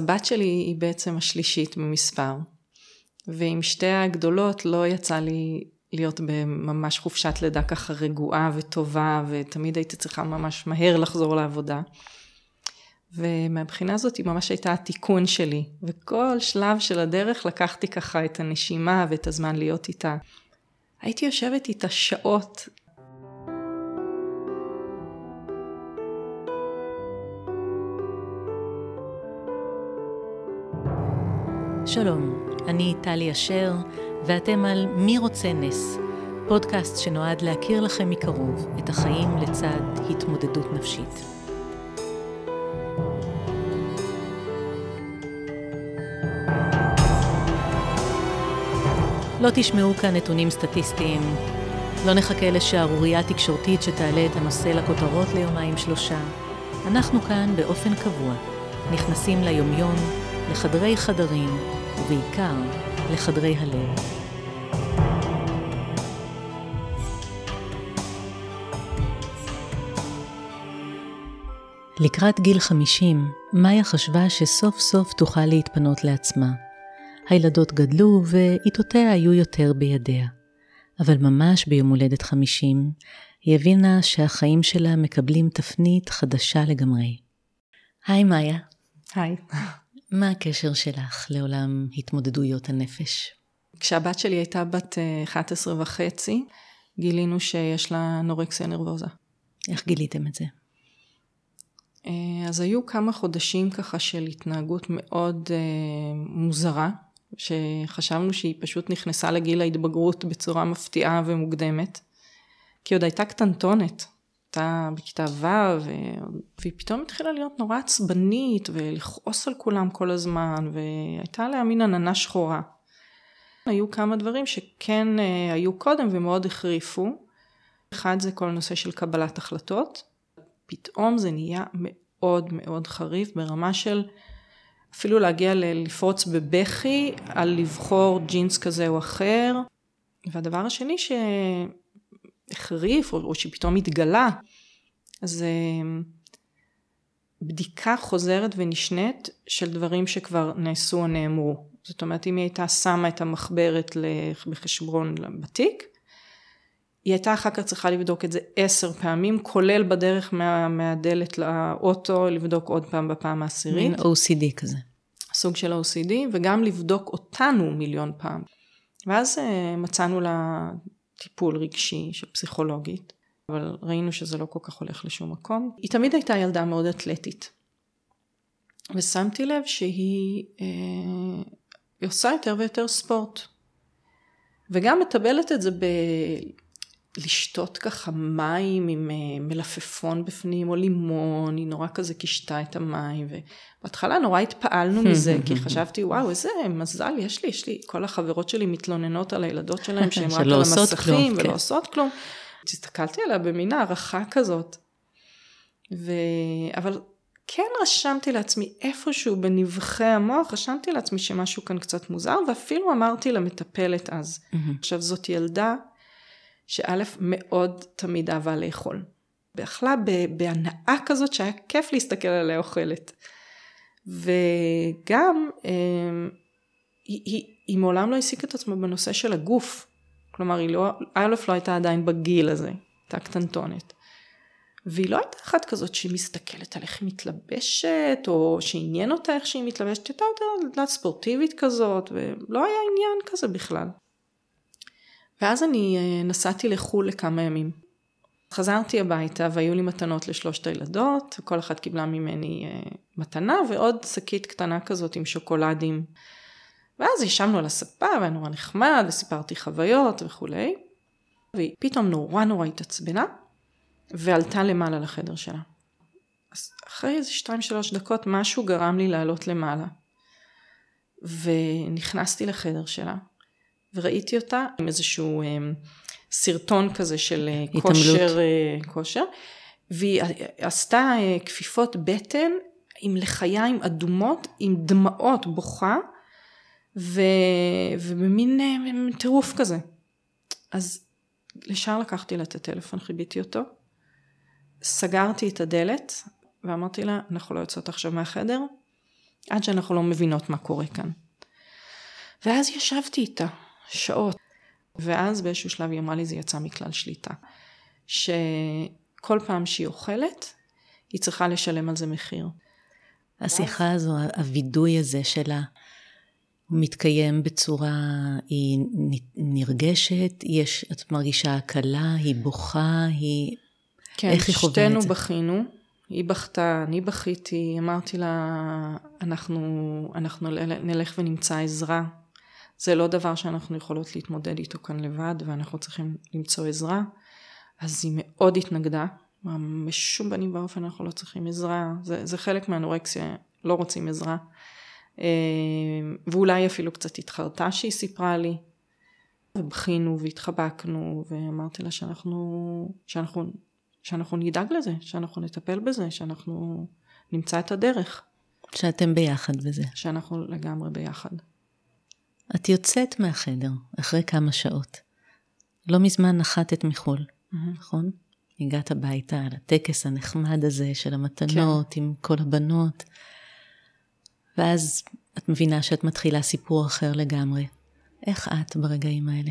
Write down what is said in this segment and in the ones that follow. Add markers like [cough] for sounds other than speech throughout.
הבת שלי היא בעצם השלישית במספר, ועם שתי הגדולות לא יצא לי להיות בממש חופשת לידה ככה רגועה וטובה, ותמיד הייתי צריכה ממש מהר לחזור לעבודה. ומהבחינה הזאת היא ממש הייתה התיקון שלי, וכל שלב של הדרך לקחתי ככה את הנשימה ואת הזמן להיות איתה. הייתי יושבת איתה שעות. שלום, אני טלי אשר, ואתם על מי רוצה נס, פודקאסט שנועד להכיר לכם מקרוב את החיים לצד התמודדות נפשית. לא תשמעו כאן נתונים סטטיסטיים, לא נחכה לשערורייה תקשורתית שתעלה את הנושא לכותרות ליומיים שלושה. אנחנו כאן באופן קבוע, נכנסים ליומיום, לחדרי חדרים, ובעיקר לחדרי הלב. לקראת גיל 50, מאיה חשבה שסוף סוף תוכל להתפנות לעצמה. הילדות גדלו ועיתותיה היו יותר בידיה. אבל ממש ביום הולדת 50, היא הבינה שהחיים שלה מקבלים תפנית חדשה לגמרי. היי מאיה. היי. מה הקשר שלך לעולם התמודדויות הנפש? כשהבת שלי הייתה בת 11 אה, וחצי, גילינו שיש לה נורקסיה נרבוזה. איך גיליתם את זה? אה, אז היו כמה חודשים ככה של התנהגות מאוד אה, מוזרה, שחשבנו שהיא פשוט נכנסה לגיל ההתבגרות בצורה מפתיעה ומוקדמת, כי עוד הייתה קטנטונת. הייתה בכיתה ו' והיא פתאום התחילה להיות נורא עצבנית ולכעוס על כולם כל הזמן והייתה לה מין עננה שחורה. היו כמה דברים שכן אה, היו קודם ומאוד החריפו. אחד זה כל הנושא של קבלת החלטות. פתאום זה נהיה מאוד מאוד חריף ברמה של אפילו להגיע לפרוץ בבכי על לבחור ג'ינס כזה או אחר. והדבר השני ש... החריף, או, או שפתאום התגלה, אז אה, בדיקה חוזרת ונשנית של דברים שכבר נעשו או נאמרו. זאת אומרת, אם היא הייתה שמה את המחברת בחשבון בתיק, היא הייתה אחר כך צריכה לבדוק את זה עשר פעמים, כולל בדרך מה, מהדלת לאוטו, לבדוק עוד פעם בפעם העשירית. מין OCD כזה. סוג של OCD, וגם לבדוק אותנו מיליון פעם. ואז אה, מצאנו לה טיפול רגשי של פסיכולוגית, אבל ראינו שזה לא כל כך הולך לשום מקום. היא תמיד הייתה ילדה מאוד אתלטית. ושמתי לב שהיא אה, עושה יותר ויותר ספורט. וגם מטבלת את זה ב... לשתות ככה מים עם אה, מלפפון בפנים או לימון, היא נורא כזה קישתה את המים, ובהתחלה נורא התפעלנו מזה, כי [laughs] חשבתי וואו איזה מזל יש לי, יש לי, כל החברות שלי מתלוננות על הילדות שלהם [laughs] שהן רק על המסכים ולא כן. עושות כלום. הסתכלתי עליה במין הערכה כזאת. ו... אבל כן רשמתי לעצמי איפשהו בנבחי המוח, רשמתי לעצמי שמשהו כאן קצת מוזר, ואפילו אמרתי למטפלת אז, עכשיו זאת ילדה שא' מאוד תמיד אהבה לאכול. ואכלה בהנאה כזאת שהיה כיף להסתכל עליה אוכלת. וגם אמ, היא, היא, היא מעולם לא העסיקה את עצמה בנושא של הגוף. כלומר, היא לא, א' לא הייתה עדיין בגיל הזה, הייתה קטנטונת. והיא לא הייתה אחת כזאת שהיא מסתכלת על איך היא מתלבשת, או שעניין אותה איך שהיא מתלבשת, הייתה יותר ספורטיבית כזאת, ולא היה עניין כזה בכלל. ואז אני אה, נסעתי לחו"ל לכמה ימים. חזרתי הביתה והיו לי מתנות לשלושת הילדות, כל אחת קיבלה ממני אה, מתנה ועוד שקית קטנה כזאת עם שוקולדים. ואז ישבנו על הספה והיה נורא נחמד וסיפרתי חוויות וכולי. והיא פתאום נורא נורא התעצבנה ועלתה למעלה לחדר שלה. אז אחרי איזה שתיים שלוש דקות משהו גרם לי לעלות למעלה. ונכנסתי לחדר שלה וראיתי אותה עם איזשהו אה, סרטון כזה של אה. כושר, אה, כושר, והיא עשתה כפיפות בטן עם לחיים אדומות, עם דמעות בוכה, ו... ובמין טירוף כזה. אז ישר לקחתי לה את הטלפון, חיביתי אותו, סגרתי את הדלת ואמרתי לה, אנחנו לא יוצאות עכשיו מהחדר, עד שאנחנו לא מבינות מה קורה כאן. ואז ישבתי איתה שעות, ואז באיזשהו שלב היא אמרה לי זה יצא מכלל שליטה. שכל פעם שהיא אוכלת, היא צריכה לשלם על זה מחיר. השיחה הזו, הווידוי הזה שלה, מתקיים בצורה, היא נרגשת, יש, את מרגישה הקלה, היא בוכה, היא... כן, איך היא חווה את זה? כן, שתינו בכינו, היא בכתה, אני בכיתי, אמרתי לה, אנחנו, אנחנו נלך ונמצא עזרה. זה לא דבר שאנחנו יכולות להתמודד איתו כאן לבד, ואנחנו צריכים למצוא עזרה. אז היא מאוד התנגדה, בשום פנים ואופן אנחנו לא צריכים עזרה, זה, זה חלק מהאנורקסיה, לא רוצים עזרה. אה, ואולי אפילו קצת התחרטה שהיא סיפרה לי. ובכינו והתחבקנו ואמרתי לה שאנחנו, שאנחנו, שאנחנו נדאג לזה, שאנחנו נטפל בזה, שאנחנו נמצא את הדרך. שאתם ביחד בזה. שאנחנו לגמרי ביחד. את יוצאת מהחדר אחרי כמה שעות. לא מזמן נחתת מחו"ל, mm-hmm. נכון? הגעת הביתה לטקס הנחמד הזה של המתנות כן. עם כל הבנות, ואז את מבינה שאת מתחילה סיפור אחר לגמרי. איך את ברגעים האלה?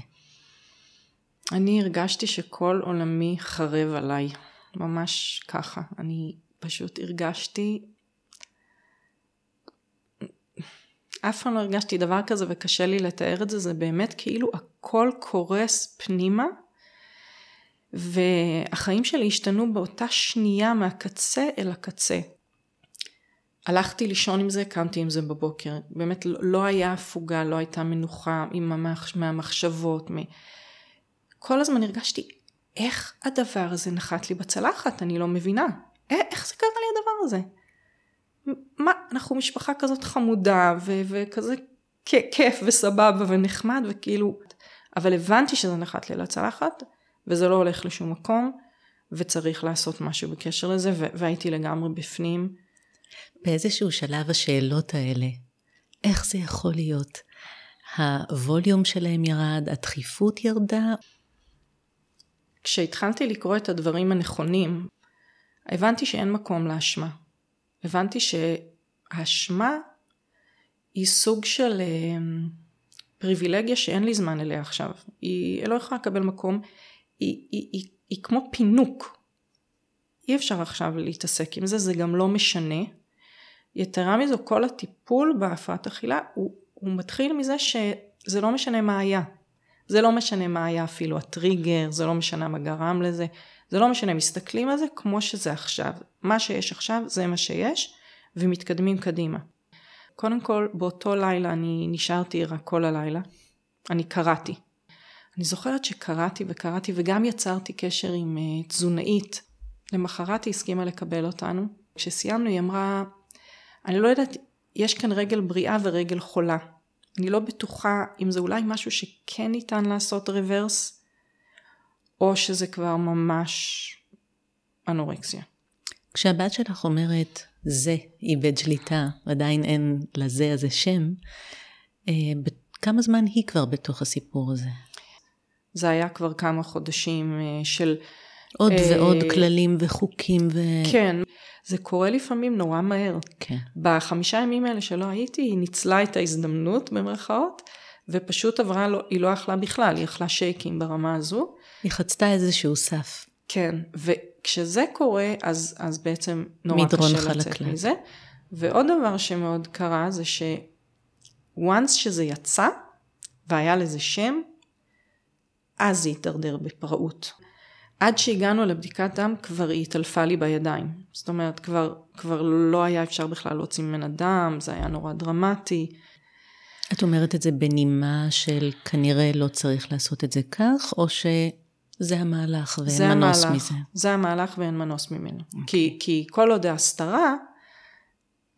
אני הרגשתי שכל עולמי חרב עליי, ממש ככה. אני פשוט הרגשתי, אף פעם לא הרגשתי דבר כזה וקשה לי לתאר את זה, זה באמת כאילו הכל קורס פנימה והחיים שלי השתנו באותה שנייה מהקצה אל הקצה. הלכתי לישון עם זה, קמתי עם זה בבוקר. באמת לא היה הפוגה, לא הייתה מנוחה עם המח... מהמחשבות. מ... כל הזמן הרגשתי, איך הדבר הזה נחת לי בצלחת? אני לא מבינה. איך זה קרה לי הדבר הזה? מה, אנחנו משפחה כזאת חמודה ו- וכזה כיף וסבבה ונחמד וכאילו, אבל הבנתי שזה נחת לי לצלחת וזה לא הולך לשום מקום, וצריך לעשות משהו בקשר לזה, והייתי לגמרי בפנים. באיזשהו שלב השאלות האלה, איך זה יכול להיות? הווליום שלהם ירד, הדחיפות ירדה? כשהתחלתי לקרוא את הדברים הנכונים, הבנתי שאין מקום לאשמה. הבנתי שהאשמה היא סוג של אה, פריבילגיה שאין לי זמן אליה עכשיו. היא לא יכולה לקבל מקום, היא, היא, היא, היא כמו פינוק. אי אפשר עכשיו להתעסק עם זה, זה גם לא משנה. יתרה מזו, כל הטיפול בהפרעת אכילה הוא, הוא מתחיל מזה שזה לא משנה מה היה. זה לא משנה מה היה אפילו הטריגר, זה לא משנה מה גרם לזה, זה לא משנה, מסתכלים על זה כמו שזה עכשיו. מה שיש עכשיו זה מה שיש, ומתקדמים קדימה. קודם כל, באותו לילה אני נשארתי ערה כל הלילה. אני קראתי. אני זוכרת שקראתי וקראתי וגם יצרתי קשר עם uh, תזונאית. למחרת היא הסכימה לקבל אותנו. כשסיימנו היא אמרה, אני לא יודעת, יש כאן רגל בריאה ורגל חולה. אני לא בטוחה אם זה אולי משהו שכן ניתן לעשות רוורס, או שזה כבר ממש אנורקסיה. כשהבת שלך אומרת, זה איבד שליטה, עדיין אין לזה הזה שם, אה, כמה זמן היא כבר בתוך הסיפור הזה? זה היה כבר כמה חודשים אה, של... עוד אה, ועוד כללים וחוקים ו... כן, זה קורה לפעמים נורא מהר. כן. בחמישה ימים האלה שלא הייתי, היא ניצלה את ההזדמנות במרכאות, ופשוט עברה, לא, היא לא אכלה בכלל, היא אכלה שייקים ברמה הזו. היא חצתה איזשהו סף. כן, וכשזה קורה, אז, אז בעצם נורא קשה לצאת מזה. ועוד דבר שמאוד קרה זה ש... once שזה יצא, והיה לזה שם, אז זה הידרדר בפראות. עד שהגענו לבדיקת דם כבר היא התעלפה לי בידיים. זאת אומרת, כבר, כבר לא היה אפשר בכלל להוציא ממנה דם, זה היה נורא דרמטי. את אומרת את זה בנימה של כנראה לא צריך לעשות את זה כך, או שזה המהלך ואין זה מנוס המהלך, מזה? זה המהלך ואין מנוס ממנו. Okay. אוקיי. כי, כי כל עוד ההסתרה,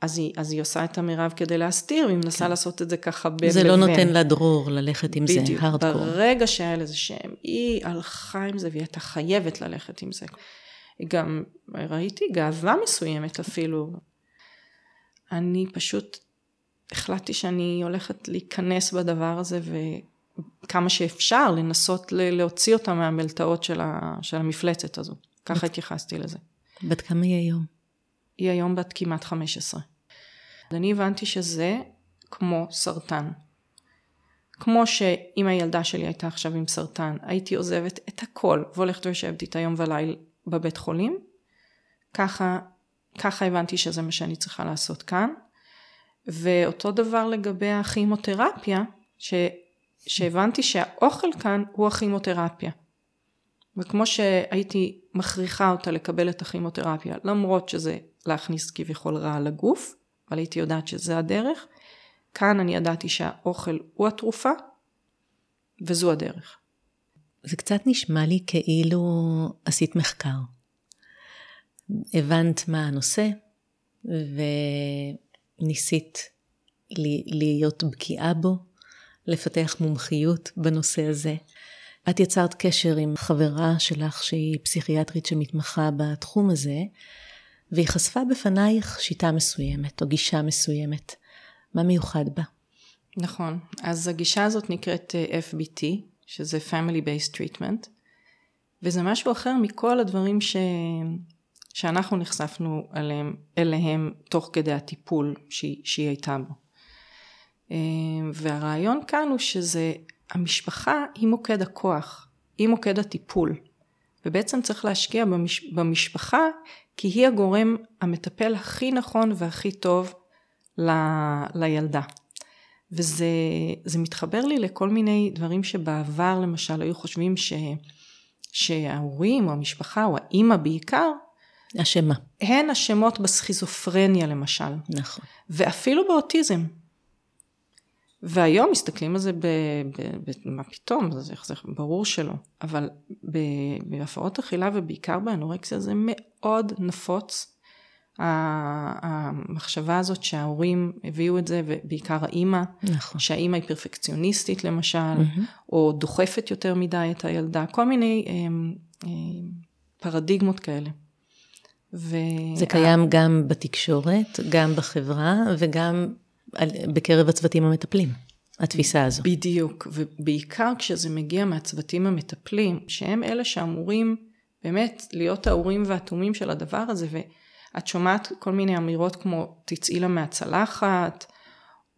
אז היא, אז היא עושה את המרב כדי להסתיר, והיא מנסה כן. לעשות את זה ככה לבין. זה לא נותן לה דרור ללכת עם בדיוק, זה, הארדקור. ברגע שהיה לזה שם, היא הלכה עם זה והיא הייתה חייבת ללכת עם זה. גם ראיתי גאווה מסוימת אפילו. אני פשוט החלטתי שאני הולכת להיכנס בדבר הזה וכמה שאפשר לנסות להוציא אותה מהמלטעות של, ה, של המפלצת הזו. ככה התייחסתי לזה. בת כמה היא היום? היא היום בת כמעט 15. אני הבנתי שזה כמו סרטן. כמו שאם הילדה שלי הייתה עכשיו עם סרטן, הייתי עוזבת את הכל והולכת ויושבת איתה יום וליל בבית חולים, ככה, ככה הבנתי שזה מה שאני צריכה לעשות כאן. ואותו דבר לגבי הכימותרפיה, ש, שהבנתי שהאוכל כאן הוא הכימותרפיה. וכמו שהייתי מכריחה אותה לקבל את הכימותרפיה, למרות שזה להכניס כביכול רע לגוף, אבל הייתי יודעת שזה הדרך, כאן אני ידעתי שהאוכל הוא התרופה, וזו הדרך. זה קצת נשמע לי כאילו עשית מחקר. הבנת מה הנושא, וניסית להיות בקיאה בו, לפתח מומחיות בנושא הזה. את יצרת קשר עם חברה שלך שהיא פסיכיאטרית שמתמחה בתחום הזה, והיא חשפה בפנייך שיטה מסוימת או גישה מסוימת. מה מיוחד בה? נכון, אז הגישה הזאת נקראת אה, FBT, שזה Family Based Treatment, וזה משהו אחר מכל הדברים ש... שאנחנו נחשפנו אליהם, אליהם תוך כדי הטיפול שהיא, שהיא הייתה בו. אה, והרעיון כאן הוא שזה, המשפחה היא מוקד הכוח, היא מוקד הטיפול. ובעצם צריך להשקיע במש... במשפחה כי היא הגורם המטפל הכי נכון והכי טוב ל... לילדה. וזה מתחבר לי לכל מיני דברים שבעבר למשל היו חושבים ש... שההורים או המשפחה או האימא בעיקר אשמה. הן אשמות בסכיזופרניה למשל. נכון. ואפילו באוטיזם. והיום מסתכלים על זה ב... ב, ב מה פתאום, זה, זה ברור שלא. אבל בהפרעות אכילה ובעיקר באנורקסיה זה מאוד נפוץ. המחשבה הזאת שההורים הביאו את זה, ובעיקר האימא, נכון. שהאימא היא פרפקציוניסטית למשל, mm-hmm. או דוחפת יותר מדי את הילדה, כל מיני הם, הם, פרדיגמות כאלה. ו... זה קיים גם בתקשורת, גם בחברה וגם בקרב הצוותים המטפלים, התפיסה הזו. בדיוק, ובעיקר כשזה מגיע מהצוותים המטפלים, שהם אלה שאמורים באמת להיות האורים והתומים של הדבר הזה, ואת שומעת כל מיני אמירות כמו תצאי לה מהצלחת,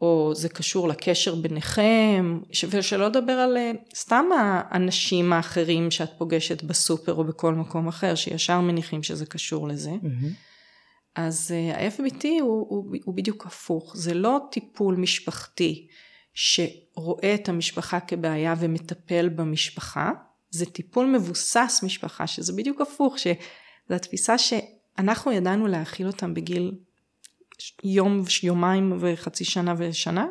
או זה קשור לקשר ביניכם, ושלא לדבר על אה, סתם האנשים האחרים שאת פוגשת בסופר או בכל מקום אחר, שישר מניחים שזה קשור לזה. Mm-hmm. אז אה, ה-FBT הוא, הוא, הוא בדיוק הפוך, זה לא טיפול משפחתי שרואה את המשפחה כבעיה ומטפל במשפחה, זה טיפול מבוסס משפחה, שזה בדיוק הפוך, שזו התפיסה שאנחנו ידענו להאכיל אותם בגיל יום, יומיים וחצי שנה ושנה,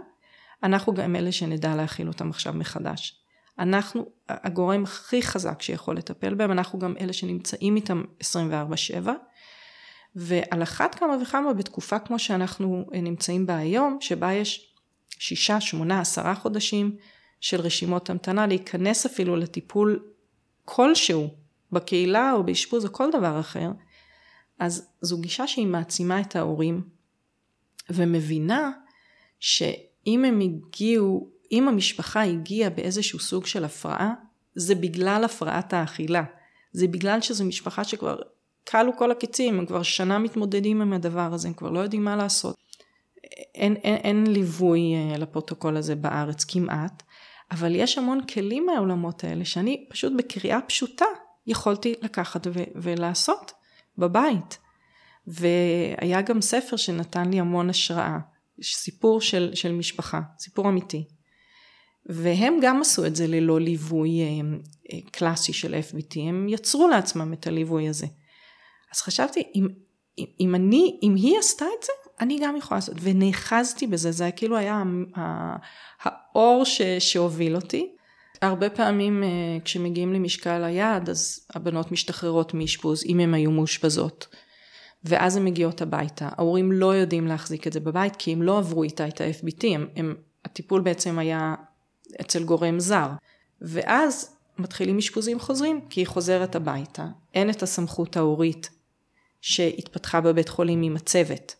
אנחנו גם אלה שנדע להאכיל אותם עכשיו מחדש. אנחנו הגורם הכי חזק שיכול לטפל בהם, אנחנו גם אלה שנמצאים איתם 24/7. ועל אחת כמה וכמה בתקופה כמו שאנחנו נמצאים בה היום, שבה יש שישה, שמונה, עשרה חודשים של רשימות המתנה, להיכנס אפילו לטיפול כלשהו בקהילה או באשפוז או כל דבר אחר, אז זו גישה שהיא מעצימה את ההורים ומבינה שאם הם הגיעו, אם המשפחה הגיעה באיזשהו סוג של הפרעה, זה בגלל הפרעת האכילה. זה בגלל שזו משפחה שכבר כלו כל הקיצים, הם כבר שנה מתמודדים עם הדבר הזה, הם כבר לא יודעים מה לעשות. אין, אין, אין ליווי אה, לפרוטוקול הזה בארץ כמעט, אבל יש המון כלים מהעולמות האלה שאני פשוט בקריאה פשוטה יכולתי לקחת ו- ולעשות בבית. והיה גם ספר שנתן לי המון השראה, סיפור של, של משפחה, סיפור אמיתי. והם גם עשו את זה ללא ליווי אה, אה, קלאסי של FBT, הם יצרו לעצמם את הליווי הזה. אז חשבתי, אם, אם, אם אני, אם היא עשתה את זה, אני גם יכולה לעשות, ונאחזתי בזה, זה כאילו היה האור ש, שהוביל אותי. הרבה פעמים אה, כשמגיעים למשקל היעד, אז הבנות משתחררות מאשפוז, אם הן היו מאושפזות. ואז הן מגיעות הביתה. ההורים לא יודעים להחזיק את זה בבית, כי הם לא עברו איתה את ה-FBT, הם, הם, הטיפול בעצם היה אצל גורם זר. ואז מתחילים אשפוזים חוזרים, כי היא חוזרת הביתה, אין את הסמכות ההורית שהתפתחה בבית חולים עם הצוות.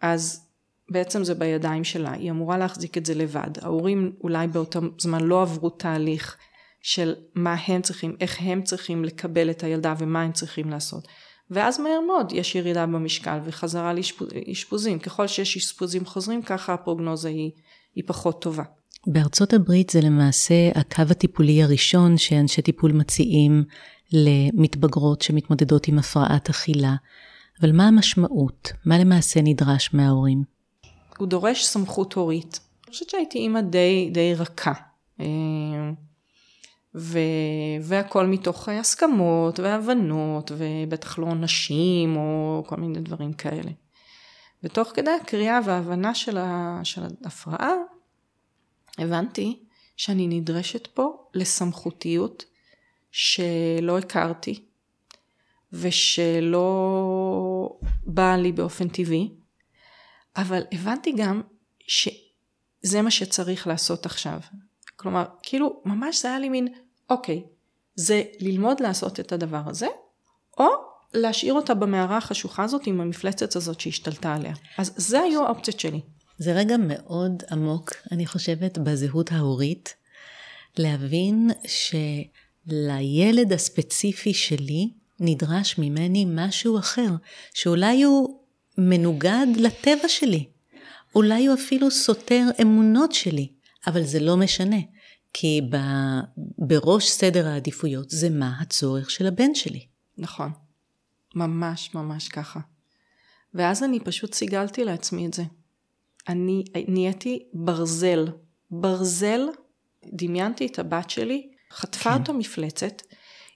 אז בעצם זה בידיים שלה, היא אמורה להחזיק את זה לבד. ההורים אולי באותו זמן לא עברו תהליך של מה הם צריכים, איך הם צריכים לקבל את הילדה ומה הם צריכים לעשות. ואז מהר מאוד יש ירידה במשקל וחזרה לאשפוזים. ככל שיש אשפוזים חוזרים, ככה הפרוגנוזה היא, היא פחות טובה. בארצות הברית זה למעשה הקו הטיפולי הראשון שאנשי טיפול מציעים למתבגרות שמתמודדות עם הפרעת אכילה. אבל מה המשמעות? מה למעשה נדרש מההורים? הוא דורש סמכות הורית. אני חושבת שהייתי אימא די, די רכה. אה, ו... והכל מתוך הסכמות והבנות, ובטח לא נשים או כל מיני דברים כאלה. ותוך כדי הקריאה וההבנה של, ה... של ההפרעה, הבנתי שאני נדרשת פה לסמכותיות שלא הכרתי, ושלא באה לי באופן טבעי, אבל הבנתי גם שזה מה שצריך לעשות עכשיו. כלומר, כאילו, ממש זה היה לי מין, אוקיי, זה ללמוד לעשות את הדבר הזה, או להשאיר אותה במערה החשוכה הזאת עם המפלצת הזאת שהשתלטה עליה. אז זה היו האופציות שלי. זה רגע מאוד עמוק, אני חושבת, בזהות ההורית, להבין שלילד הספציפי שלי נדרש ממני משהו אחר, שאולי הוא מנוגד לטבע שלי, אולי הוא אפילו סותר אמונות שלי, אבל זה לא משנה, כי ב, בראש סדר העדיפויות זה מה הצורך של הבן שלי. נכון, ממש ממש ככה. ואז אני פשוט סיגלתי לעצמי את זה. אני נהייתי ברזל. ברזל, דמיינתי את הבת שלי, חטפה כן. אותה מפלצת,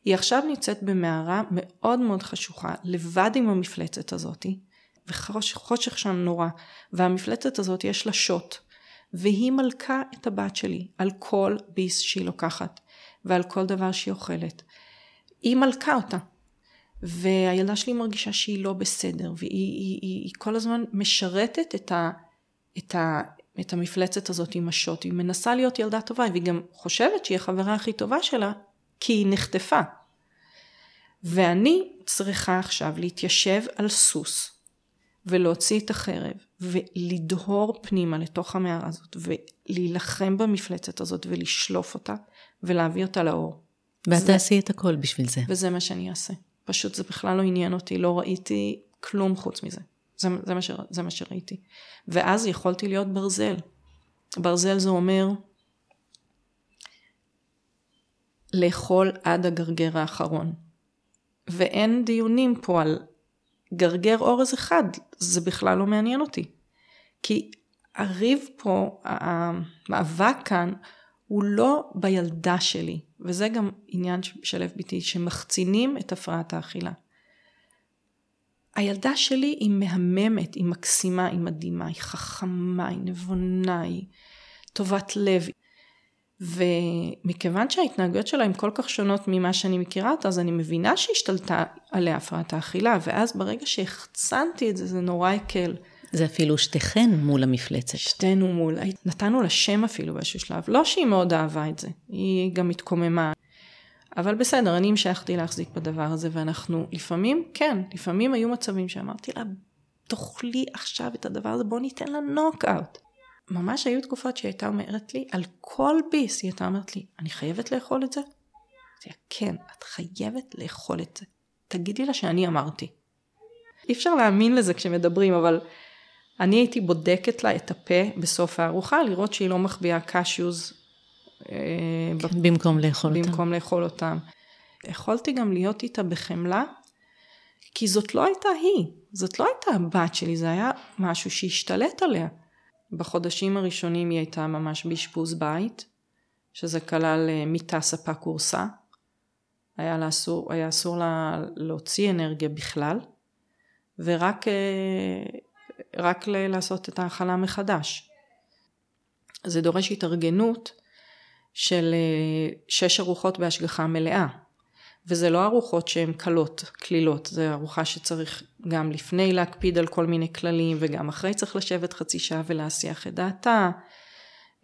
היא עכשיו נמצאת במערה מאוד מאוד חשוכה, לבד עם המפלצת הזאתי, וחושך שם נורא, והמפלצת הזאת יש לה שוט, והיא מלכה את הבת שלי על כל ביס שהיא לוקחת, ועל כל דבר שהיא אוכלת. היא מלכה אותה. והילדה שלי מרגישה שהיא לא בסדר, והיא היא, היא, היא כל הזמן משרתת את, ה, את, ה, את המפלצת הזאת עם השוט. היא מנסה להיות ילדה טובה, והיא גם חושבת שהיא החברה הכי טובה שלה, כי היא נחטפה. ואני צריכה עכשיו להתיישב על סוס, ולהוציא את החרב, ולדהור פנימה לתוך המערה הזאת, ולהילחם במפלצת הזאת, ולשלוף אותה, ולהביא אותה לאור. ואת תעשי את הכל בשביל זה. וזה מה שאני אעשה. פשוט זה בכלל לא עניין אותי, לא ראיתי כלום חוץ מזה. זה, זה, מה, ש, זה מה שראיתי. ואז יכולתי להיות ברזל. ברזל זה אומר לאכול עד הגרגר האחרון. ואין דיונים פה על גרגר אורז אחד, זה בכלל לא מעניין אותי. כי הריב פה, המאבק כאן, הוא לא בילדה שלי, וזה גם עניין של FBT, שמחצינים את הפרעת האכילה. הילדה שלי היא מהממת, היא מקסימה, היא מדהימה, היא חכמה, היא נבונה, היא טובת לב. ומכיוון שההתנהגויות שלה הן כל כך שונות ממה שאני מכירה אותה, אז אני מבינה שהשתלטה עליה הפרעת האכילה, ואז ברגע שהחצנתי את זה, זה נורא הקל. זה אפילו שתיכן מול המפלצת. שתינו מול, נתנו לה שם אפילו באיזשהו שלב. לא שהיא מאוד אהבה את זה, היא גם התקוממה. אבל בסדר, אני המשכתי להחזיק בדבר הזה, ואנחנו לפעמים, כן, לפעמים היו מצבים שאמרתי לה, תאכלי עכשיו את הדבר הזה, בוא ניתן לה נוקאוט. ממש היו תקופות שהיא הייתה אומרת לי, על כל ביס היא הייתה אומרת לי, אני חייבת לאכול את זה? אמרתי לה, כן, את חייבת לאכול את זה. תגידי לה שאני אמרתי. אי אפשר להאמין לזה כשמדברים, אבל אני הייתי בודקת לה את הפה בסוף הארוחה, לראות שהיא לא מחביאה קשיוז. אה, כן, במקום לאכול אותם. במקום לאכול אותם. יכולתי גם להיות איתה בחמלה, כי זאת לא הייתה היא, זאת לא הייתה הבת שלי, זה היה משהו שהשתלט עליה. בחודשים הראשונים היא הייתה ממש באשפוז בית, שזה כלל אה, מיטה ספה קורסה. היה, לה אסור, היה אסור לה להוציא אנרגיה בכלל, ורק אה, רק לעשות את ההכלה מחדש. זה דורש התארגנות של אה, שש ארוחות בהשגחה מלאה. וזה לא ארוחות שהן קלות, קלילות, זה ארוחה שצריך גם לפני להקפיד על כל מיני כללים וגם אחרי צריך לשבת חצי שעה ולהסיח את דעתה.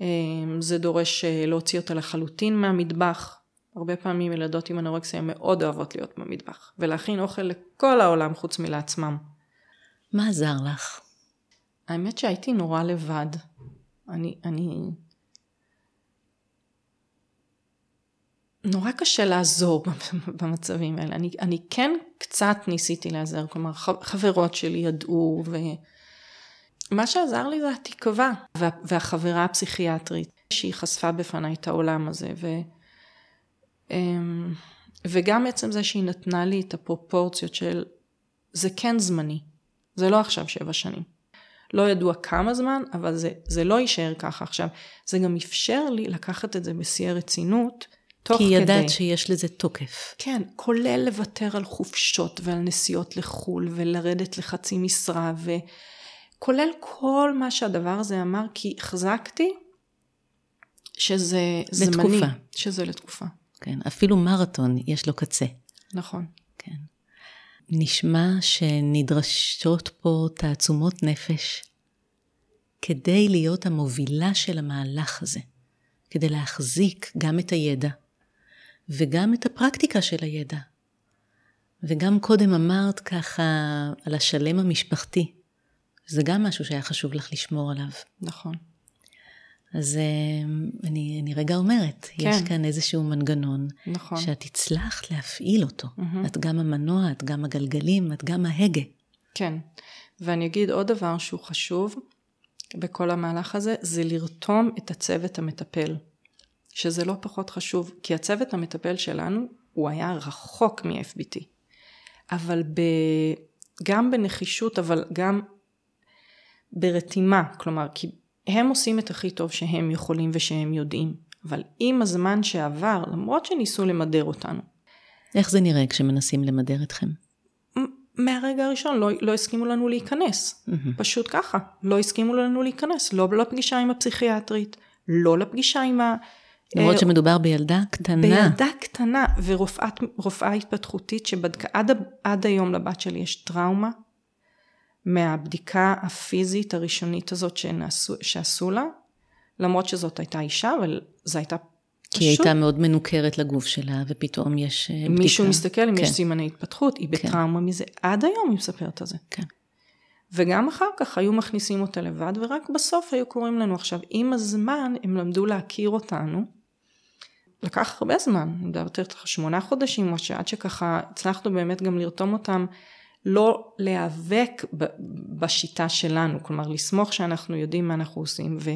אמ, זה דורש אה, להוציא אותה לחלוטין מהמטבח. הרבה פעמים ילדות עם אנורקסיה מאוד אוהבות להיות במטבח ולהכין אוכל לכל העולם חוץ מלעצמם. מה עזר לך? האמת שהייתי נורא לבד. אני, אני, נורא קשה לעזור [laughs] במצבים האלה. אני, אני כן קצת ניסיתי לעזר, כלומר חברות שלי ידעו, ומה שעזר לי זה התקווה, וה, והחברה הפסיכיאטרית, שהיא חשפה בפניי את העולם הזה, ו, אמ, וגם עצם זה שהיא נתנה לי את הפרופורציות של זה כן זמני, זה לא עכשיו שבע שנים. לא ידוע כמה זמן, אבל זה, זה לא יישאר ככה עכשיו. זה גם אפשר לי לקחת את זה בשיא הרצינות, תוך כדי. כי ידעת שיש לזה תוקף. כן, כולל לוותר על חופשות ועל נסיעות לחו"ל ולרדת לחצי משרה, וכולל כל מה שהדבר הזה אמר, כי החזקתי שזה לתקופה. זמני. שזה לתקופה. כן, אפילו מרתון יש לו קצה. נכון. כן. נשמע שנדרשות פה תעצומות נפש כדי להיות המובילה של המהלך הזה, כדי להחזיק גם את הידע וגם את הפרקטיקה של הידע. וגם קודם אמרת ככה על השלם המשפחתי, זה גם משהו שהיה חשוב לך לשמור עליו. נכון. אז אה, אני, אני רגע אומרת, כן. יש כאן איזשהו מנגנון, נכון. שאת הצלחת להפעיל אותו. Mm-hmm. את גם המנוע, את גם הגלגלים, את גם ההגה. כן, ואני אגיד עוד דבר שהוא חשוב בכל המהלך הזה, זה לרתום את הצוות המטפל, שזה לא פחות חשוב, כי הצוות המטפל שלנו, הוא היה רחוק מ-FBT, אבל ב... גם בנחישות, אבל גם ברתימה, כלומר, כי הם עושים את הכי טוב שהם יכולים ושהם יודעים, אבל עם הזמן שעבר, למרות שניסו למדר אותנו. איך זה נראה כשמנסים למדר אתכם? מהרגע הראשון לא, לא הסכימו לנו להיכנס, mm-hmm. פשוט ככה, לא הסכימו לנו להיכנס, לא לפגישה עם הפסיכיאטרית, לא לפגישה עם ה... למרות אה, שמדובר בילדה קטנה. בילדה קטנה, ורופאה התפתחותית שבדקה, עד, עד היום לבת שלי יש טראומה מהבדיקה הפיזית הראשונית הזאת שנעשו, שעשו לה, למרות שזאת הייתה אישה, אבל זו הייתה פשוט... כי היא הייתה מאוד מנוכרת לגוף שלה, ופתאום יש אה, בדיקה. מישהו מסתכל אם כן. יש סימני התפתחות, היא כן. בטראומה מזה, עד היום היא מספרת על זה. כן. וגם אחר כך היו מכניסים אותה לבד, ורק בסוף היו קוראים לנו. עכשיו, עם הזמן הם למדו להכיר אותנו. לקח הרבה זמן, אני מדברת איתך שמונה חודשים, עד שככה הצלחנו באמת גם לרתום אותם לא להיאבק בשיטה שלנו, כלומר לסמוך שאנחנו יודעים מה אנחנו עושים ו,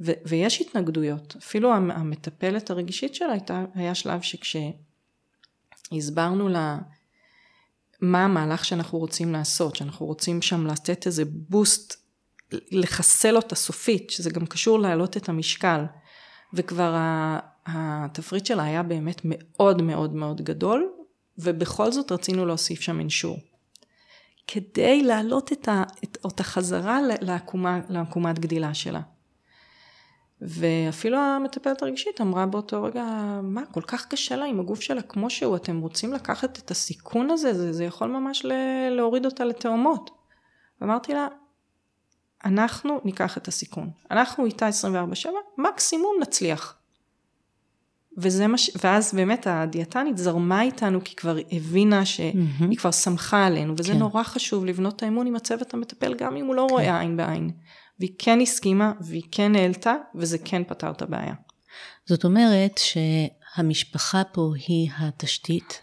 ו, ויש התנגדויות, אפילו המטפלת הרגישית שלה הייתה, היה שלב שכשהסברנו לה מה המהלך שאנחנו רוצים לעשות, שאנחנו רוצים שם לתת איזה בוסט, לחסל אותה סופית, שזה גם קשור להעלות את המשקל, וכבר התפריט שלה היה באמת מאוד מאוד מאוד גדול, ובכל זאת רצינו להוסיף שם אינשור. כדי להעלות את ה, את, אותה חזרה לעקומה, לעקומת גדילה שלה. ואפילו המטפלת הרגשית אמרה באותו רגע, מה, כל כך קשה לה עם הגוף שלה כמו שהוא, אתם רוצים לקחת את הסיכון הזה, זה, זה יכול ממש להוריד אותה לתאומות. ואמרתי לה, אנחנו ניקח את הסיכון. אנחנו איתה 24/7, מקסימום נצליח. וזה מה ש... ואז באמת הדיאטנית זרמה איתנו כי כבר הבינה שהיא mm-hmm. כבר שמחה עלינו, וזה כן. נורא חשוב לבנות את האמון עם הצוות המטפל גם אם הוא לא כן. רואה עין בעין. והיא כן הסכימה והיא כן העלתה וזה כן פתר את הבעיה. זאת אומרת שהמשפחה פה היא התשתית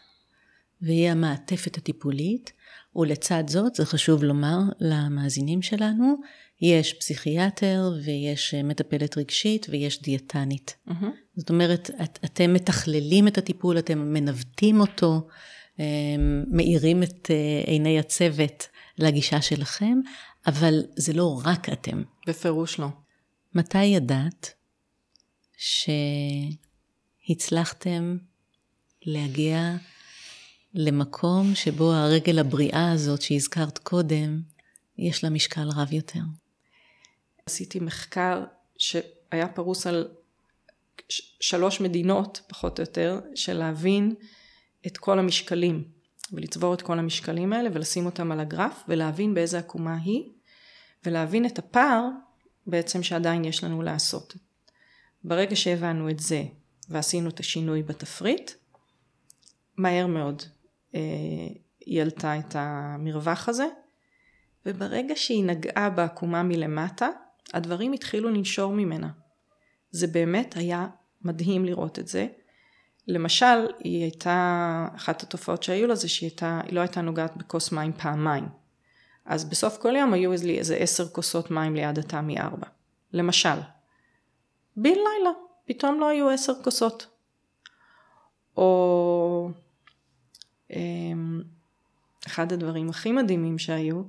והיא המעטפת הטיפולית, ולצד זאת, זה חשוב לומר למאזינים שלנו, יש פסיכיאטר ויש אה, מטפלת רגשית ויש דיאטנית. Mm-hmm. זאת אומרת, את, אתם מתכללים את הטיפול, אתם מנווטים אותו, אה, מאירים את אה, עיני הצוות לגישה שלכם, אבל זה לא רק אתם. בפירוש לא. מתי ידעת שהצלחתם להגיע למקום שבו הרגל הבריאה הזאת שהזכרת קודם, יש לה משקל רב יותר? עשיתי מחקר שהיה פרוס על שלוש מדינות, פחות או יותר, של להבין את כל המשקלים, ולצבור את כל המשקלים האלה ולשים אותם על הגרף, ולהבין באיזה עקומה היא, ולהבין את הפער בעצם שעדיין יש לנו לעשות. ברגע שהבנו את זה ועשינו את השינוי בתפריט, מהר מאוד אה, היא עלתה את המרווח הזה, וברגע שהיא נגעה בעקומה מלמטה, הדברים התחילו לנשור ממנה. זה באמת היה מדהים לראות את זה. למשל, היא הייתה, אחת התופעות שהיו לה זה שהיא הייתה, היא לא הייתה נוגעת בכוס מים פעמיים. אז בסוף כל יום היו לי איזה עשר כוסות מים ליד התמי ארבע. למשל. בן לילה, פתאום לא היו עשר כוסות. או אמ, אחד הדברים הכי מדהימים שהיו,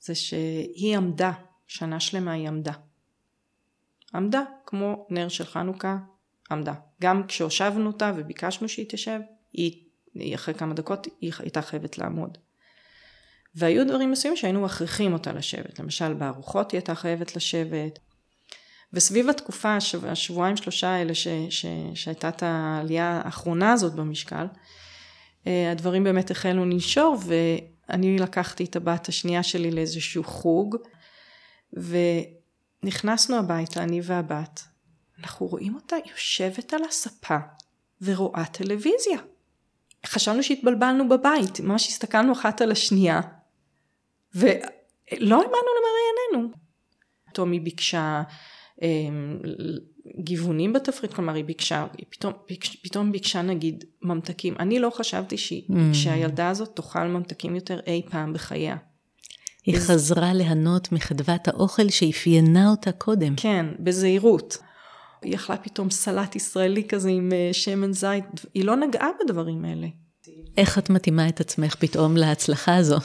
זה שהיא עמדה, שנה שלמה היא עמדה. עמדה, כמו נר של חנוכה, עמדה. גם כשהושבנו אותה וביקשנו שהיא תשב, היא, אחרי כמה דקות היא הייתה חייבת לעמוד. והיו דברים מסוימים שהיינו מכריחים אותה לשבת. למשל בארוחות היא הייתה חייבת לשבת. וסביב התקופה, השבועיים שלושה האלה ש, ש, שהייתה את העלייה האחרונה הזאת במשקל, אה, הדברים באמת החלו לנשור ואני לקחתי את הבת השנייה שלי לאיזשהו חוג ונכנסנו הביתה, אני והבת, אנחנו רואים אותה יושבת על הספה ורואה טלוויזיה. חשבנו שהתבלבלנו בבית, ממש הסתכלנו אחת על השנייה ולא האמנו למראה עינינו. היא ביקשה אמ, גיוונים בתפריט, כלומר היא ביקשה, היא פתאום, פתאום ביקשה נגיד ממתקים. אני לא חשבתי שהיא, mm. שהילדה הזאת תאכל ממתקים יותר אי פעם בחייה. היא בז... חזרה ליהנות מחדוות האוכל שאפיינה אותה קודם. כן, בזהירות. היא אכלה פתאום סלט ישראלי כזה עם אה, שמן זית, היא לא נגעה בדברים האלה. איך את מתאימה את עצמך פתאום להצלחה הזו?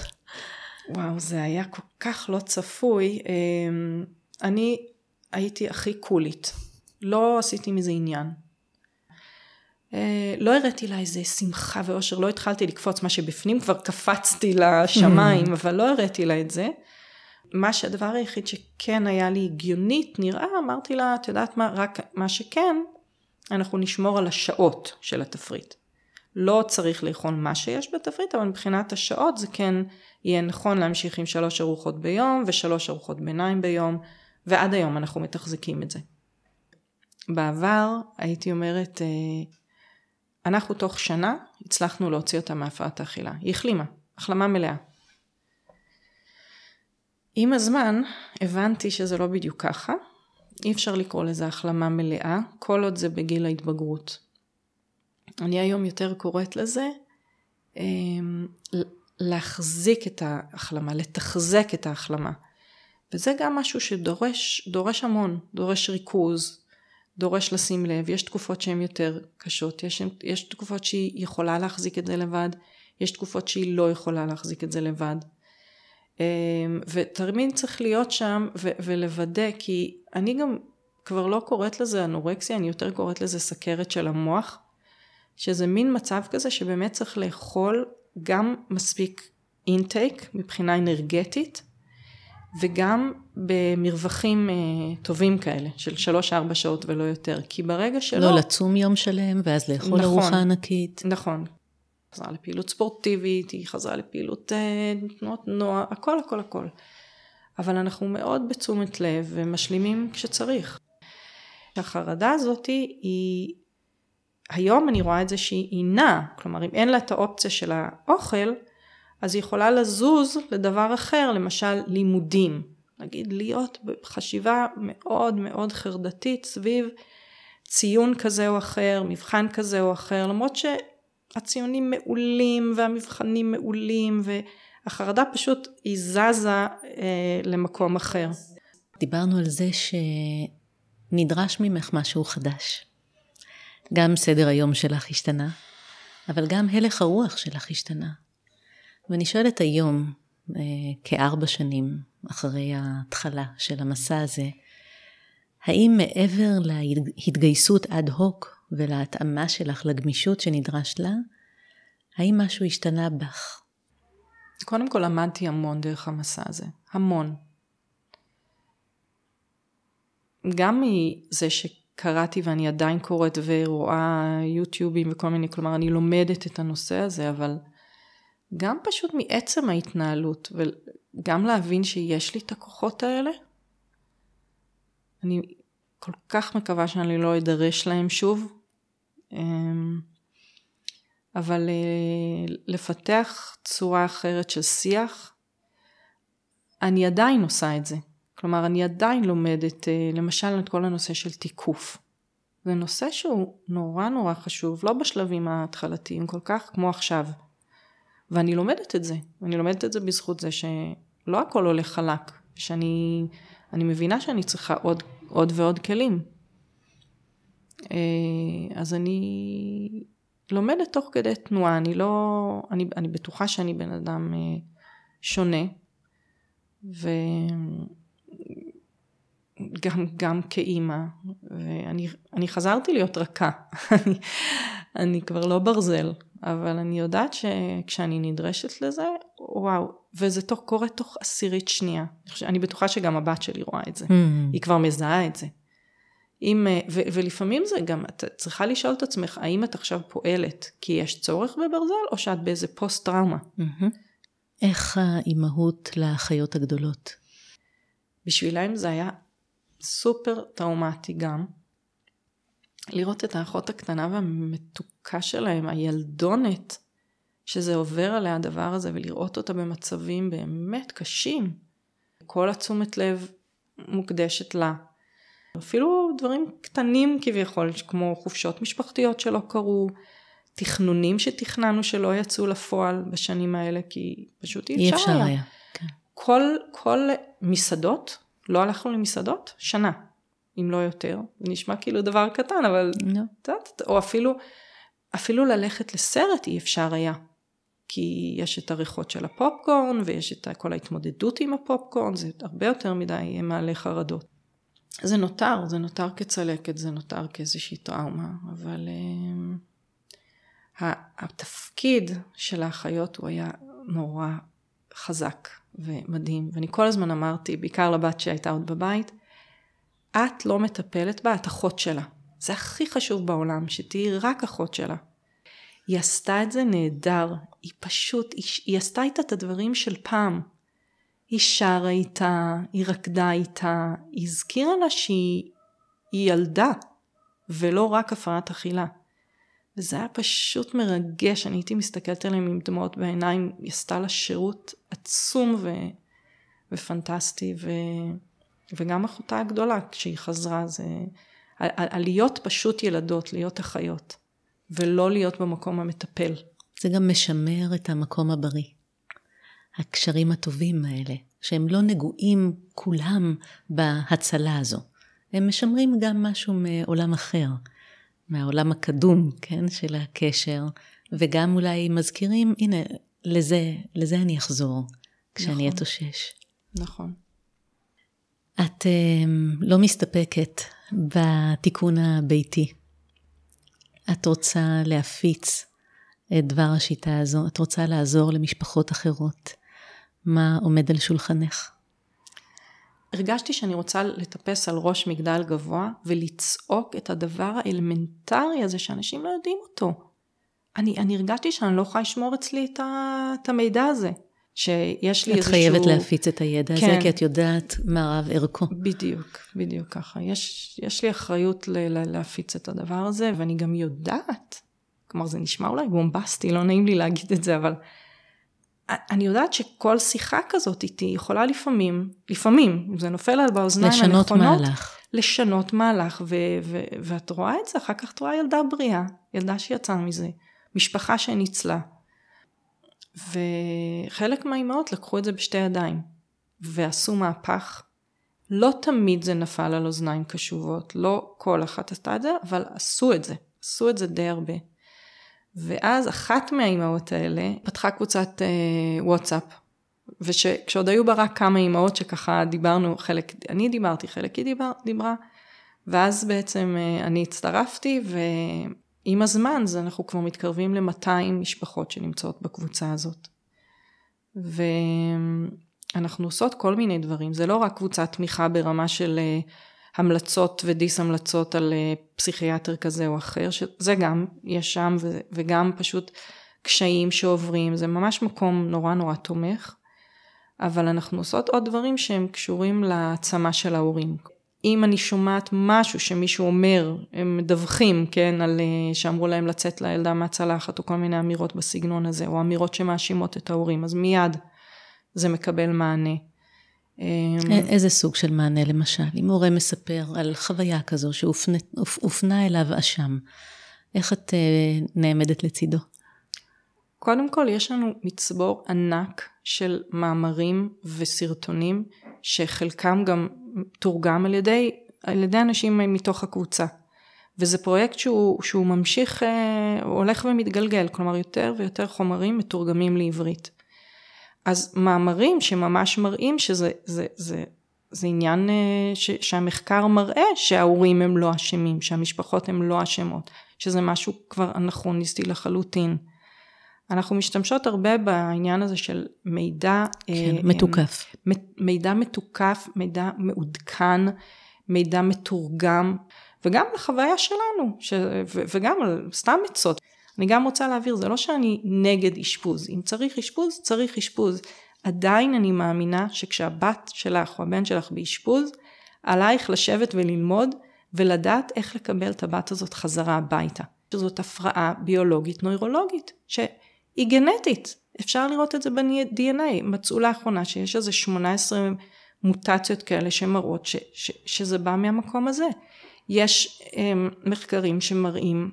וואו, זה היה כל כך לא צפוי. אמ, אני הייתי הכי קולית. לא עשיתי מזה עניין. אה, לא הראיתי לה איזה שמחה ואושר, לא התחלתי לקפוץ מה שבפנים, כבר קפצתי לשמיים, [laughs] אבל לא הראיתי לה את זה. מה שהדבר היחיד שכן היה לי הגיונית נראה, אמרתי לה, את יודעת מה, רק מה שכן, אנחנו נשמור על השעות של התפריט. לא צריך לאכול מה שיש בתפריט, אבל מבחינת השעות זה כן יהיה נכון להמשיך עם שלוש ארוחות ביום ושלוש ארוחות ביניים ביום, ועד היום אנחנו מתחזקים את זה. בעבר הייתי אומרת, אה, אנחנו תוך שנה הצלחנו להוציא אותה מהפרעת האכילה. היא החלימה, החלמה מלאה. עם הזמן הבנתי שזה לא בדיוק ככה, אי אפשר לקרוא לזה החלמה מלאה, כל עוד זה בגיל ההתבגרות. אני היום יותר קוראת לזה אמ, להחזיק את ההחלמה, לתחזק את ההחלמה. וזה גם משהו שדורש דורש המון, דורש ריכוז, דורש לשים לב, יש תקופות שהן יותר קשות, יש, יש תקופות שהיא יכולה להחזיק את זה לבד, יש תקופות שהיא לא יכולה להחזיק את זה לבד. אמ, ותמיד צריך להיות שם ו- ולוודא, כי אני גם כבר לא קוראת לזה אנורקסיה, אני יותר קוראת לזה סכרת של המוח, שזה מין מצב כזה שבאמת צריך לאכול גם מספיק אינטייק מבחינה אנרגטית, וגם במרווחים אה, טובים כאלה, של 3-4 שעות ולא יותר, כי ברגע שלא... לא לצום יום שלם, ואז לאכול נכון, ארוחה ענקית. נכון. חזרה לפעילות ספורטיבית, היא חזרה לפעילות אה, תנועות נוער, הכל הכל הכל. אבל אנחנו מאוד בתשומת לב ומשלימים כשצריך. החרדה הזאת היא, היום אני רואה את זה שהיא נעה, כלומר אם אין לה את האופציה של האוכל, אז היא יכולה לזוז לדבר אחר, למשל לימודים. נגיד להיות בחשיבה מאוד מאוד חרדתית סביב ציון כזה או אחר, מבחן כזה או אחר, למרות שהציונים מעולים והמבחנים מעולים והחרדה פשוט היא זזה אה, למקום אחר. דיברנו על זה שנדרש ממך משהו חדש. גם סדר היום שלך השתנה, אבל גם הלך הרוח שלך השתנה. ואני שואלת היום, אה, כארבע שנים אחרי ההתחלה של המסע הזה, האם מעבר להתגייסות אד הוק ולהתאמה שלך לגמישות שנדרש לה, האם משהו השתנה בך? קודם כל למדתי המון דרך המסע הזה, המון. גם מזה שקראתי ואני עדיין קוראת ורואה יוטיובים וכל מיני, כלומר אני לומדת את הנושא הזה, אבל גם פשוט מעצם ההתנהלות, וגם להבין שיש לי את הכוחות האלה. אני כל כך מקווה שאני לא אדרש להם שוב. אמ, אבל אה, לפתח צורה אחרת של שיח, אני עדיין עושה את זה. כלומר, אני עדיין לומדת, אה, למשל, את כל הנושא של תיקוף. זה נושא שהוא נורא נורא חשוב, לא בשלבים ההתחלתיים כל כך כמו עכשיו. ואני לומדת את זה, אני לומדת את זה בזכות זה שלא הכל הולך חלק, שאני אני מבינה שאני צריכה עוד, עוד ועוד כלים. אה, אז אני לומדת תוך כדי תנועה, אני לא, אני, אני בטוחה שאני בן אדם אה, שונה, וגם גם כאימא, ואני חזרתי להיות רכה, [laughs] אני, אני כבר לא ברזל, אבל אני יודעת שכשאני נדרשת לזה, וואו, וזה תוך, קורה תוך עשירית שנייה. אני בטוחה שגם הבת שלי רואה את זה, mm. היא כבר מזהה את זה. אם, ו, ולפעמים זה גם, את צריכה לשאול את עצמך, האם את עכשיו פועלת כי יש צורך בברזל, או שאת באיזה פוסט טראומה? Mm-hmm. איך האימהות לחיות הגדולות? בשבילם זה היה סופר טראומטי גם. לראות את האחות הקטנה והמתוקה שלהם, הילדונת, שזה עובר עליה הדבר הזה, ולראות אותה במצבים באמת קשים. כל התשומת לב מוקדשת לה. אפילו דברים קטנים כביכול, כמו חופשות משפחתיות שלא קרו, תכנונים שתכננו שלא יצאו לפועל בשנים האלה, כי פשוט אי אפשר, היה. היה. כן. כל, כל מסעדות, לא הלכנו למסעדות, שנה, אם לא יותר. זה נשמע כאילו דבר קטן, אבל... No. את יודעת, או אפילו, אפילו ללכת לסרט אי אפשר היה. כי יש את הריחות של הפופקורן, ויש את כל ההתמודדות עם הפופקורן, זה הרבה יותר מדי מעלה חרדות. זה נותר, זה נותר כצלקת, זה נותר כאיזושהי טראומה, אבל uh, התפקיד של האחיות הוא היה נורא חזק ומדהים, ואני כל הזמן אמרתי, בעיקר לבת שהייתה עוד בבית, את לא מטפלת בה, את אחות שלה. זה הכי חשוב בעולם, שתהיי רק אחות שלה. היא עשתה את זה נהדר, היא פשוט, היא, היא עשתה איתה את הדברים של פעם. היא שרה איתה, היא רקדה איתה, היא הזכירה לה שהיא ילדה, ולא רק הפרעת אכילה. וזה היה פשוט מרגש, אני הייתי מסתכלת עליהם עם דמעות בעיניים, היא עשתה לה שירות עצום ו... ופנטסטי, ו... וגם אחותה הגדולה, כשהיא חזרה, זה... על להיות פשוט ילדות, להיות אחיות, ולא להיות במקום המטפל. זה גם משמר את המקום הבריא. הקשרים הטובים האלה, שהם לא נגועים כולם בהצלה הזו. הם משמרים גם משהו מעולם אחר, מהעולם הקדום, כן, של הקשר, וגם אולי מזכירים, הנה, לזה, לזה אני אחזור, כשאני נכון. אתאושש. נכון. את uh, לא מסתפקת בתיקון הביתי. את רוצה להפיץ את דבר השיטה הזו, את רוצה לעזור למשפחות אחרות. מה עומד על שולחנך? הרגשתי שאני רוצה לטפס על ראש מגדל גבוה ולצעוק את הדבר האלמנטרי הזה שאנשים לא יודעים אותו. אני, אני הרגשתי שאני לא יכולה לשמור אצלי את, ה, את המידע הזה. שיש לי את איזשהו... את חייבת להפיץ את הידע כן. הזה, כי את יודעת מה רב ערכו. בדיוק, בדיוק ככה. יש, יש לי אחריות ל, ל, להפיץ את הדבר הזה, ואני גם יודעת, כלומר זה נשמע אולי בומבסטי, לא נעים לי להגיד את זה, אבל אני יודעת שכל שיחה כזאת איתי יכולה לפעמים, לפעמים, זה נופל על באוזניים לשנות הנכונות, מהלך. לשנות מהלך, ו- ו- ואת רואה את זה, אחר כך את רואה ילדה בריאה, ילדה שיצאה מזה, משפחה שניצלה. וחלק מהאימהות לקחו את זה בשתי ידיים, ועשו מהפך. לא תמיד זה נפל על אוזניים קשובות, לא כל אחת עשתה את זה, אבל עשו את זה, עשו את זה די הרבה. ואז אחת מהאימהות האלה פתחה קבוצת אה, וואטסאפ, וכשעוד היו בה רק כמה אימהות שככה דיברנו, חלק אני דיברתי, חלק היא דיבר, דיברה, ואז בעצם אה, אני הצטרפתי, ועם הזמן זה אנחנו כבר מתקרבים ל-200 משפחות שנמצאות בקבוצה הזאת. ואנחנו עושות כל מיני דברים, זה לא רק קבוצת תמיכה ברמה של אה, המלצות ודיס המלצות על אה, פסיכיאטר כזה או אחר, שזה גם יש שם וגם פשוט קשיים שעוברים, זה ממש מקום נורא נורא תומך, אבל אנחנו עושות עוד דברים שהם קשורים להעצמה של ההורים. אם אני שומעת משהו שמישהו אומר, הם מדווחים, כן, על אה, שאמרו להם לצאת לילדה מהצלחת או כל מיני אמירות בסגנון הזה, או אמירות שמאשימות את ההורים, אז מיד זה מקבל מענה. איזה סוג של מענה למשל? אם הורה מספר על חוויה כזו שהופנה אליו אשם, איך את נעמדת לצידו? קודם כל, יש לנו מצבור ענק של מאמרים וסרטונים, שחלקם גם תורגם על ידי, על ידי אנשים מתוך הקבוצה. וזה פרויקט שהוא, שהוא ממשיך, אה, הוא הולך ומתגלגל, כלומר יותר ויותר חומרים מתורגמים לעברית. אז מאמרים שממש מראים שזה זה, זה, זה עניין אה, ש, שהמחקר מראה שההורים הם לא אשמים, שהמשפחות הן לא אשמות, שזה משהו כבר אנכרוניסטי לחלוטין. אנחנו משתמשות הרבה בעניין הזה של מידע כן, אה, מתוקף. מידע מתוקף, מידע מעודכן, מידע מתורגם, וגם לחוויה שלנו, ש... וגם על סתם עצות. אני גם רוצה להעביר, זה לא שאני נגד אשפוז, אם צריך אשפוז, צריך אשפוז. עדיין אני מאמינה שכשהבת שלך או הבן שלך באשפוז, עלייך לשבת וללמוד ולדעת איך לקבל את הבת הזאת חזרה הביתה. שזאת הפרעה ביולוגית נוירולוגית, שהיא גנטית. אפשר לראות את זה ב-DNA. מצאו לאחרונה שיש איזה 18 מוטציות כאלה שמראות ש, ש, שזה בא מהמקום הזה. יש um, מחקרים שמראים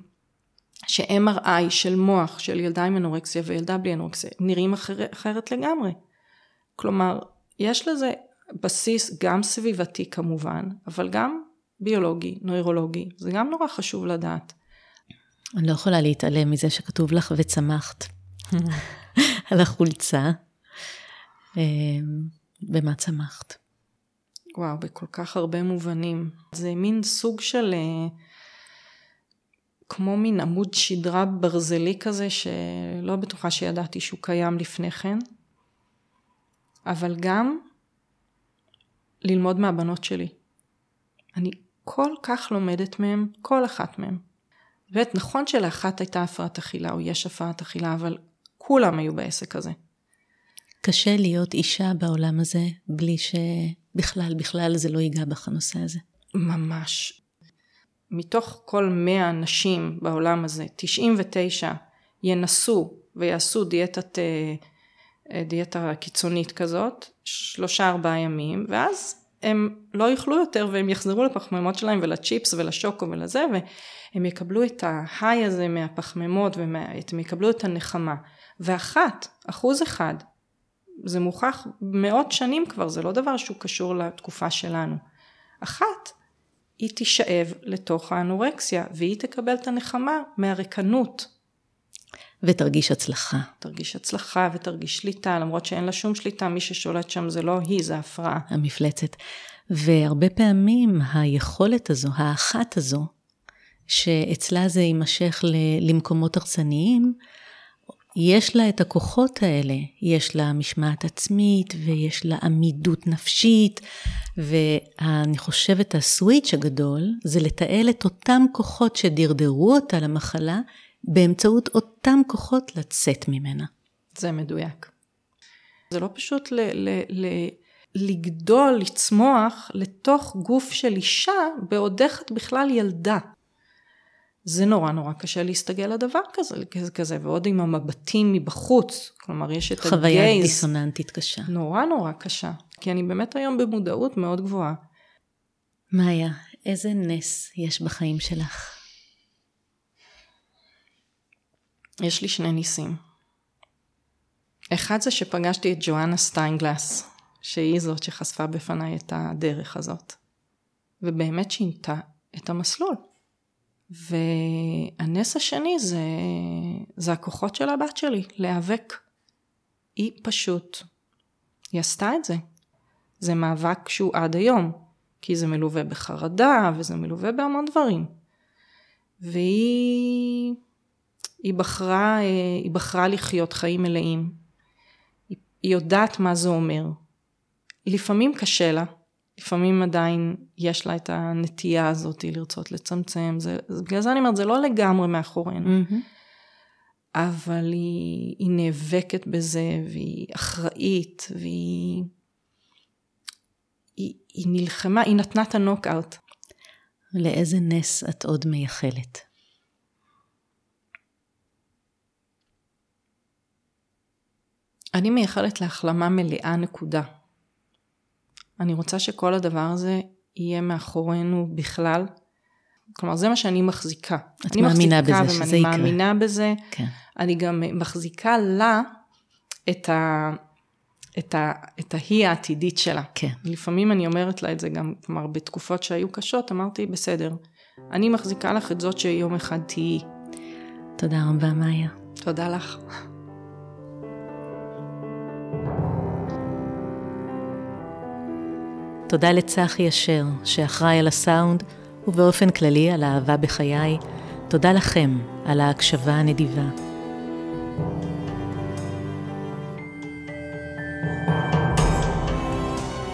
ש-MRI של מוח של ילדה עם אנורקסיה וילדה בלי אנורקסיה נראים אחר, אחרת לגמרי. כלומר, יש לזה בסיס גם סביבתי כמובן, אבל גם ביולוגי, נוירולוגי, זה גם נורא חשוב לדעת. אני לא יכולה להתעלם מזה שכתוב לך וצמחת [laughs] על החולצה. אמ, במה צמחת? וואו, בכל כך הרבה מובנים. זה מין סוג של... אה, כמו מין עמוד שדרה ברזלי כזה, שלא בטוחה שידעתי שהוא קיים לפני כן. אבל גם ללמוד מהבנות שלי. אני כל כך לומדת מהם, כל אחת מהם. באמת, נכון שלאחת הייתה הפרעת אכילה, או יש הפרעת אכילה, אבל כולם היו בעסק הזה. קשה להיות אישה בעולם הזה, בלי ש... בכלל, בכלל זה לא ייגע בך הנושא הזה. ממש. מתוך כל 100 נשים בעולם הזה, 99 ינסו ויעשו דיאטת, אה, אה, דיאטה קיצונית כזאת, שלושה ארבעה ימים, ואז הם לא יאכלו יותר והם יחזרו לפחמימות שלהם ולצ'יפס ולשוקו ולזה, והם יקבלו את ההיי הזה מהפחמימות, והם יקבלו את הנחמה. ואחת, אחוז אחד, זה מוכח מאות שנים כבר, זה לא דבר שהוא קשור לתקופה שלנו. אחת, היא תישאב לתוך האנורקסיה, והיא תקבל את הנחמה מהריקנות. ותרגיש הצלחה. תרגיש הצלחה ותרגיש שליטה, למרות שאין לה שום שליטה, מי ששולט שם זה לא היא, זה הפרעה. המפלצת. והרבה פעמים היכולת הזו, האחת הזו, שאצלה זה יימשך למקומות הרסניים, יש לה את הכוחות האלה, יש לה משמעת עצמית ויש לה עמידות נפשית, ואני חושבת הסוויץ' הגדול זה לתעל את אותם כוחות שדרדרו אותה למחלה, באמצעות אותם כוחות לצאת ממנה. זה מדויק. זה לא פשוט ל- ל- ל- לגדול, לצמוח לתוך גוף של אישה בעודך את בכלל ילדה. זה נורא נורא קשה להסתגל לדבר כזה, כזה, ועוד עם המבטים מבחוץ, כלומר יש את הגייז. חוויה דיסוננטית קשה. נורא נורא קשה, כי אני באמת היום במודעות מאוד גבוהה. מאיה, איזה נס יש בחיים שלך? יש לי שני ניסים. אחד זה שפגשתי את ג'ואנה סטיינגלס, שהיא זאת שחשפה בפניי את הדרך הזאת, ובאמת שינתה את המסלול. והנס השני זה, זה הכוחות של הבת שלי, להיאבק. היא פשוט, היא עשתה את זה. זה מאבק שהוא עד היום, כי זה מלווה בחרדה וזה מלווה בהמון דברים. והיא היא בחרה, היא בחרה לחיות חיים מלאים. היא, יודעת מה זה אומר. לפעמים קשה לה, לפעמים עדיין יש לה את הנטייה הזאת לרצות לצמצם, זה, בגלל זה אני אומרת, זה לא לגמרי מאחורינו. Mm-hmm. אבל היא, היא נאבקת בזה, והיא אחראית, והיא היא, היא נלחמה, היא נתנה את הנוקאוט. לאיזה נס את עוד מייחלת? אני מייחלת להחלמה מלאה נקודה. אני רוצה שכל הדבר הזה יהיה מאחורינו בכלל. כלומר, זה מה שאני מחזיקה. את אני מאמינה מחזיקה בזה, שזה יקרה. מאמינה בזה. כן. אני גם מחזיקה לה את, ה, את, ה, את ההיא העתידית שלה. כן. לפעמים אני אומרת לה את זה גם, כלומר, בתקופות שהיו קשות, אמרתי, בסדר, אני מחזיקה לך את זאת שיום אחד תהיי. תודה רבה, מאיה. תודה לך. תודה לצחי אשר, שאחראי על הסאונד, ובאופן כללי על האהבה בחיי. תודה לכם על ההקשבה הנדיבה.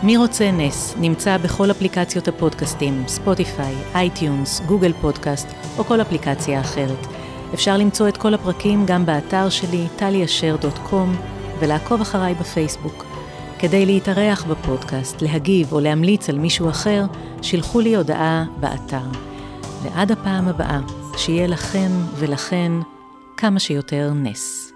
מי רוצה נס נמצא בכל אפליקציות הפודקאסטים, Spotify, iTunes, Google Podcast או כל אפליקציה אחרת. אפשר למצוא את כל הפרקים גם באתר שלי, טליאשר.com, ולעקוב אחריי בפייסבוק. כדי להתארח בפודקאסט, להגיב או להמליץ על מישהו אחר, שילחו לי הודעה באתר. ועד הפעם הבאה, שיהיה לכם ולכן כמה שיותר נס.